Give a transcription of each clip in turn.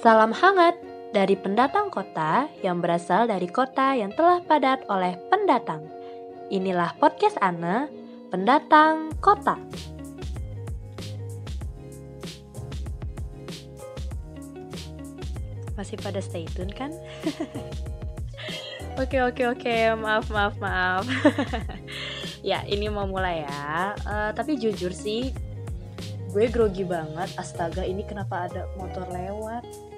Salam hangat dari pendatang kota yang berasal dari kota yang telah padat oleh pendatang. Inilah podcast Ana, pendatang kota. Masih pada stay tune kan? Oke oke oke, maaf maaf maaf. ya ini mau mulai ya. Uh, tapi jujur sih, gue grogi banget. Astaga, ini kenapa ada motor lewat?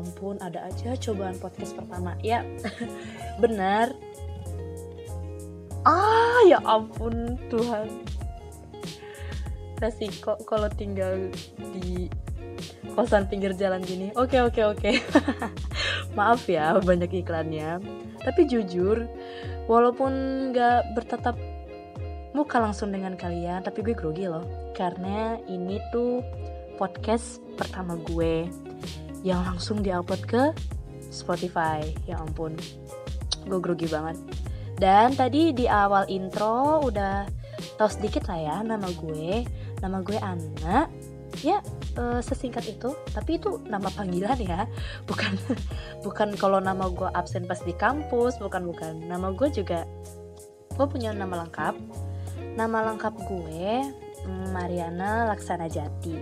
Ampun, ada aja cobaan podcast pertama. Ya, benar. Ah, ya ampun Tuhan. Resiko kalau tinggal di kosan pinggir jalan gini. Oke oke oke. Maaf ya banyak iklannya. Tapi jujur, walaupun gak bertatap muka langsung dengan kalian, tapi gue grogi loh. Karena ini tuh podcast pertama gue yang langsung diupload ke Spotify. Ya ampun, gue grogi banget. Dan tadi di awal intro udah tau sedikit lah ya nama gue. Nama gue Anna. Ya uh, sesingkat itu tapi itu nama panggilan ya bukan bukan kalau nama gue absen pas di kampus bukan bukan nama gue juga gue punya nama lengkap nama lengkap gue mm, Mariana Laksana Jati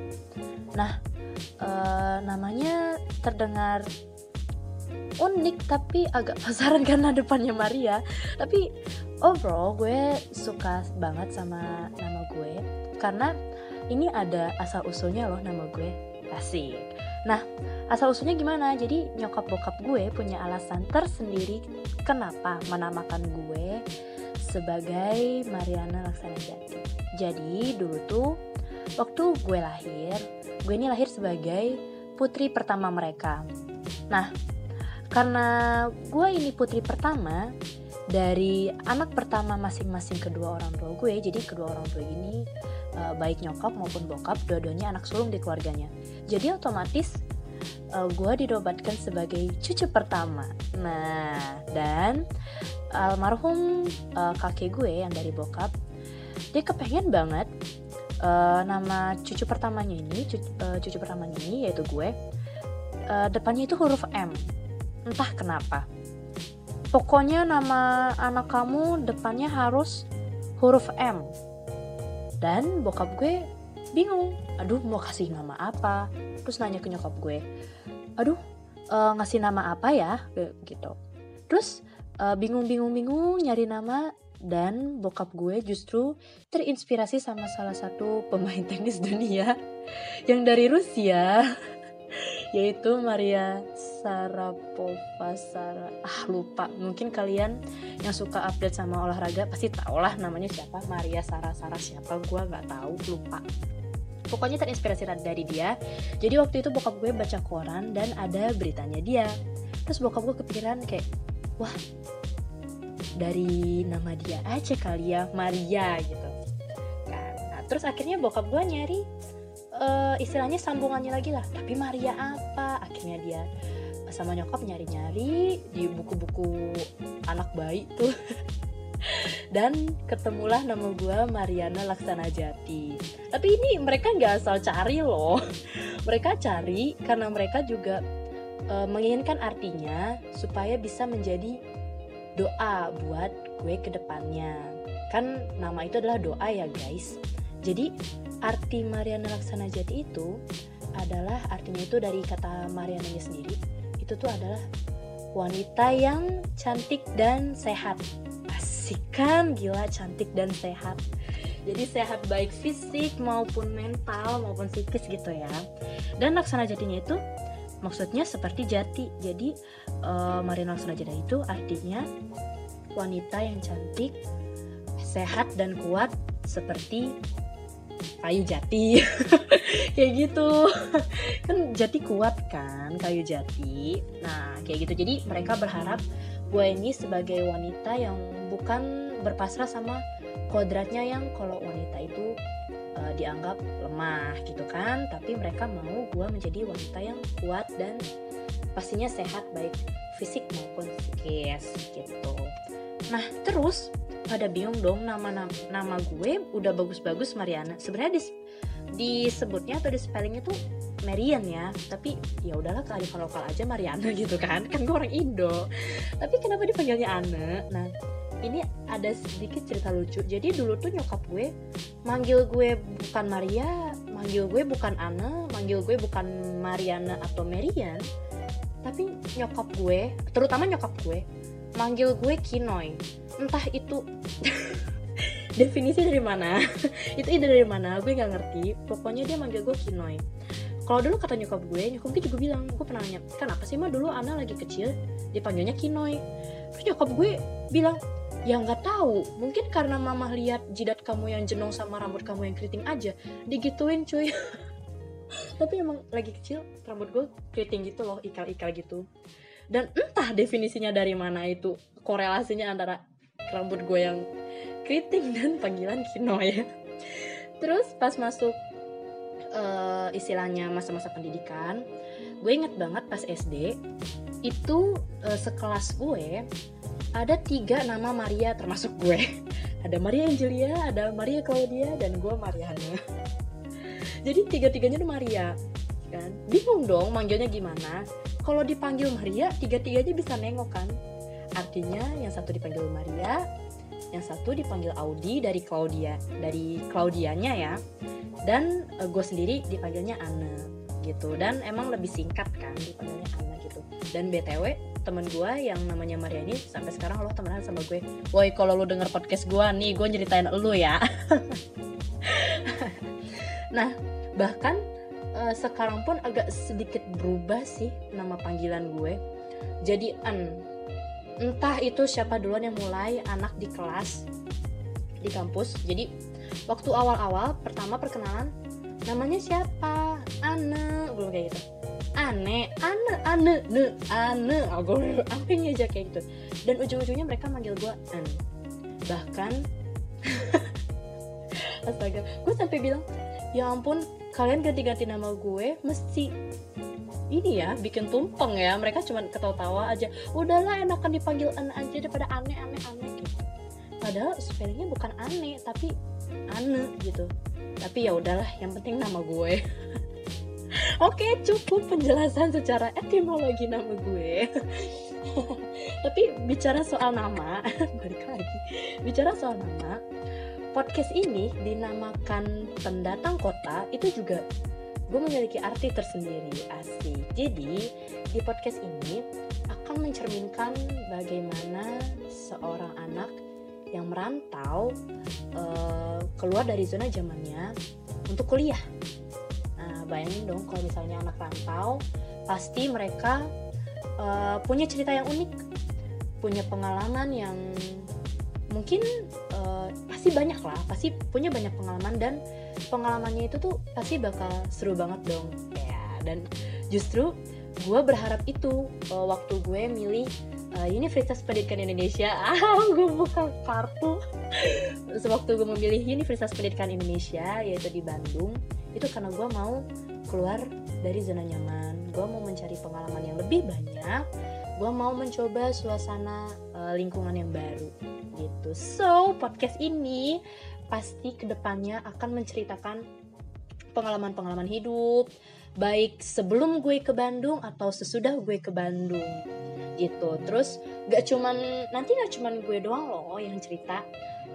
nah uh, namanya terdengar unik tapi agak pasaran karena depannya Maria. Tapi overall gue suka banget sama nama gue karena ini ada asal usulnya loh nama gue. Asik. Nah asal usulnya gimana? Jadi nyokap bokap gue punya alasan tersendiri kenapa menamakan gue sebagai Mariana Laksana Jati jadi dulu tuh waktu gue lahir gue ini lahir sebagai putri pertama mereka. Nah karena gue ini putri pertama dari anak pertama masing-masing kedua orang tua gue jadi kedua orang tua ini uh, baik nyokap maupun bokap dua-duanya anak sulung di keluarganya. Jadi otomatis uh, gue didobatkan sebagai cucu pertama. Nah dan almarhum uh, kakek gue yang dari bokap dia kepengen banget uh, nama cucu pertamanya ini cucu, uh, cucu pertamanya ini yaitu gue uh, depannya itu huruf M. Entah kenapa. Pokoknya nama anak kamu depannya harus huruf M. Dan bokap gue bingung. Aduh mau kasih nama apa? Terus nanya ke nyokap gue. Aduh uh, ngasih nama apa ya? Gitu. Terus uh, bingung bingung bingung nyari nama dan bokap gue justru terinspirasi sama salah satu pemain tenis dunia yang dari Rusia yaitu Maria Sarapova Sara. Ah lupa. Mungkin kalian yang suka update sama olahraga pasti tau lah namanya siapa. Maria Sara Sara siapa? Gue nggak tahu lupa. Pokoknya terinspirasi dari dia. Jadi waktu itu bokap gue baca koran dan ada beritanya dia. Terus bokap gue kepikiran kayak wah dari nama dia aja kali ya Maria gitu. Kan nah, terus akhirnya bokap gue nyari uh, istilahnya sambungannya lagi lah. Tapi Maria apa? Akhirnya dia sama nyokap nyari-nyari di buku-buku anak bayi tuh. Dan ketemulah nama gue Mariana Laksana Jati tapi ini mereka nggak asal cari loh. Mereka cari karena mereka juga uh, menginginkan artinya supaya bisa menjadi doa buat gue ke depannya. Kan nama itu adalah doa ya guys. Jadi arti Mariana Laksana Jati itu adalah artinya itu dari kata Mariananya sendiri itu tuh adalah wanita yang cantik dan sehat. Asik kan? Gila cantik dan sehat. Jadi sehat baik fisik maupun mental maupun psikis gitu ya. Dan laksana jatinya itu maksudnya seperti jati. Jadi uh, Jati itu artinya wanita yang cantik sehat dan kuat seperti kayu jati. Kayak gitu. Kan jati kuat kan kayu jati. Nah kayak gitu. Jadi mereka berharap gue ini sebagai wanita yang bukan berpasrah sama kodratnya yang kalau wanita itu uh, dianggap lemah gitu kan. Tapi mereka mau gue menjadi wanita yang kuat dan pastinya sehat baik fisik maupun psikis gitu. Nah terus pada bingung dong nama nama, gue udah bagus-bagus Mariana. Sebenarnya dis, disebutnya atau di spellingnya tuh Marian ya. Tapi ya udahlah kearifan lokal aja Mariana gitu kan. Kan gue orang Indo. Tapi kenapa dipanggilnya Anne? Nah ini ada sedikit cerita lucu. Jadi dulu tuh nyokap gue manggil gue bukan Maria manggil gue bukan Anne manggil gue bukan Mariana atau Marian tapi nyokap gue terutama nyokap gue manggil gue Kinoy. Entah itu definisi dari mana itu ide dari mana gue nggak ngerti. Pokoknya dia manggil gue Kinoy. Kalau dulu kata nyokap gue nyokap gue juga bilang gue pernah nanya kenapa sih mah dulu Ana lagi kecil dipanggilnya Kinoy. Terus nyokap gue bilang ya nggak tahu. Mungkin karena mama lihat jidat kamu yang jenong sama rambut kamu yang keriting aja digituin cuy. Tapi emang lagi kecil rambut gue keriting gitu loh ikal-ikal gitu. Dan entah definisinya dari mana itu korelasinya antara rambut gue yang keriting dan panggilan kino ya. Terus pas masuk uh, istilahnya masa-masa pendidikan gue inget banget pas SD itu uh, sekelas gue ada tiga nama Maria termasuk gue. Ada Maria Angelia ada Maria Claudia dan gue Mariana jadi tiga-tiganya tuh Maria kan? Bingung dong manggilnya gimana. Kalau dipanggil Maria tiga-tiganya bisa nengok kan? Artinya yang satu dipanggil Maria yang satu dipanggil Audi dari Claudia dari Claudianya ya. Dan uh, gue sendiri dipanggilnya Anna gitu. Dan emang lebih singkat kan dipanggilnya Anna gitu. Dan btw temen gue yang namanya Maria ini sampai sekarang lo temenan sama gue. Woi kalau lo denger podcast gue nih gue nyeritain lo ya. Nah bahkan uh, sekarang pun agak sedikit berubah sih nama panggilan gue. Jadi An. Entah itu siapa duluan yang mulai anak di kelas di kampus. Jadi waktu awal-awal pertama perkenalan namanya siapa Ane gue kayak gitu. Ane Ane Ane Ne Ane oh, gue apanya aja kayak gitu? Dan ujung-ujungnya mereka manggil gue An. Bahkan astaga. Gue sampai bilang ya ampun kalian ganti-ganti nama gue mesti ini ya bikin tumpeng ya. Mereka cuma ketawa-tawa aja. Udahlah enakan dipanggil an aja daripada aneh aneh aneh gitu. Padahal spellingnya bukan aneh tapi ane gitu. Tapi ya udahlah yang penting nama gue oke cukup penjelasan secara etimologi nama gue. Tapi bicara soal nama balik lagi. Bicara soal nama podcast ini dinamakan pendatang kota itu juga gue memiliki arti tersendiri asli. Jadi di podcast ini akan mencerminkan bagaimana seorang anak yang merantau uh, keluar dari zona zamannya untuk kuliah bayangin dong kalau misalnya anak rantau pasti mereka uh, punya cerita yang unik punya pengalaman yang mungkin uh, pasti banyak lah pasti punya banyak pengalaman dan pengalamannya itu tuh pasti bakal seru banget dong. Ya dan justru gue berharap itu uh, waktu gue milih uh, Universitas Pendidikan Indonesia. Ah gue buka kartu sewaktu gue memilih Universitas Pendidikan Indonesia yaitu di Bandung itu karena gue mau keluar dari zona nyaman. Gue mau mencari pengalaman yang lebih banyak. Gue mau mencoba suasana uh, lingkungan yang baru gitu. So podcast ini pasti ke depannya akan menceritakan pengalaman-pengalaman hidup baik sebelum gue ke Bandung atau sesudah gue ke Bandung gitu. Terus gak cuman nanti gak cuman gue doang loh yang cerita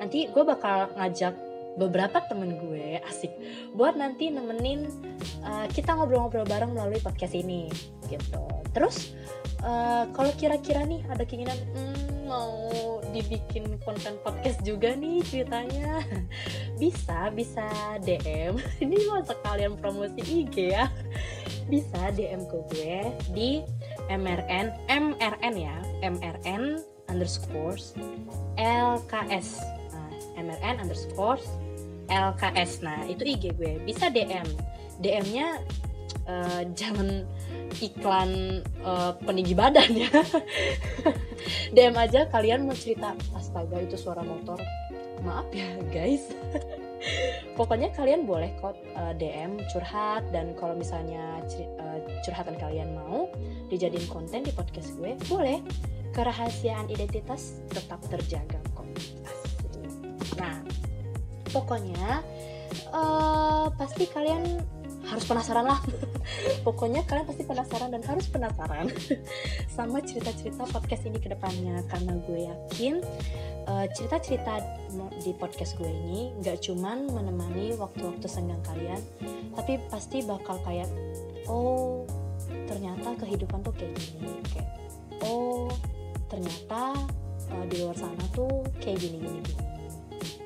nanti gue bakal ngajak beberapa temen gue asik buat nanti nemenin uh, kita ngobrol-ngobrol bareng melalui podcast ini gitu. Terus uh, kalau kira-kira nih ada keinginan hmm, mau dibikin konten podcast juga nih ceritanya bisa bisa DM ini mau sekalian promosi IG ya. Bisa DM ke gue di MRN MRN ya MRN underscore LKS MRN underscore LKS nah itu IG gue. Bisa DM DM-nya uh, jangan iklan uh, peninggi badan ya. DM aja kalian mau cerita astaga itu suara motor. Maaf ya guys. Pokoknya kalian boleh kok eh, DM curhat dan kalau misalnya curhatan kalian mau dijadiin konten di podcast gue boleh. Kerahasiaan identitas tetap terjaga kok nah pokoknya uh, pasti kalian harus penasaran lah. Pokoknya kalian pasti penasaran dan harus penasaran sama cerita-cerita podcast ini ke depannya. Karena gue yakin uh, cerita-cerita di podcast gue ini nggak cuman menemani waktu-waktu senggang kalian tapi pasti bakal kayak oh ternyata kehidupan tuh kayak gini. Kayak oh ternyata uh, di luar sana tuh kayak gini gini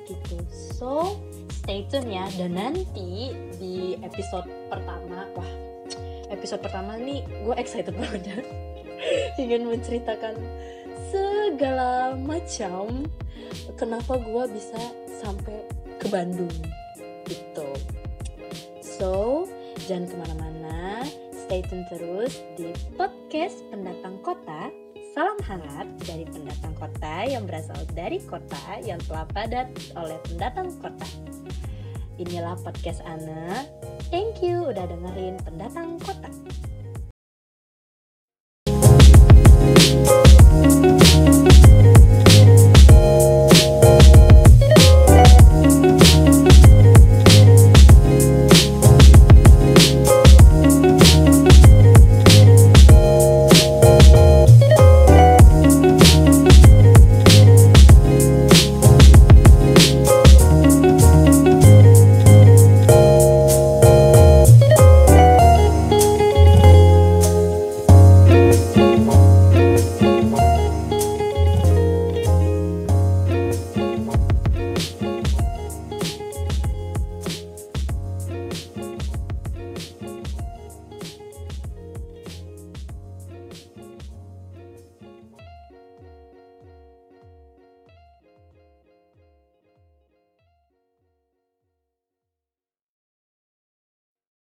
gitu. So stay tune ya. Dan nanti di episode pertama wah episode pertama nih gue excited banget. Ingin menceritakan segala macam kenapa gue bisa sampai ke Bandung gitu. So jangan ke mana-mana. Stay tune terus di podcast pendatang kota Salam hangat dari pendatang kota yang berasal dari kota yang telah padat oleh pendatang kota. Inilah podcast Ana. Thank you udah dengerin pendatang kota.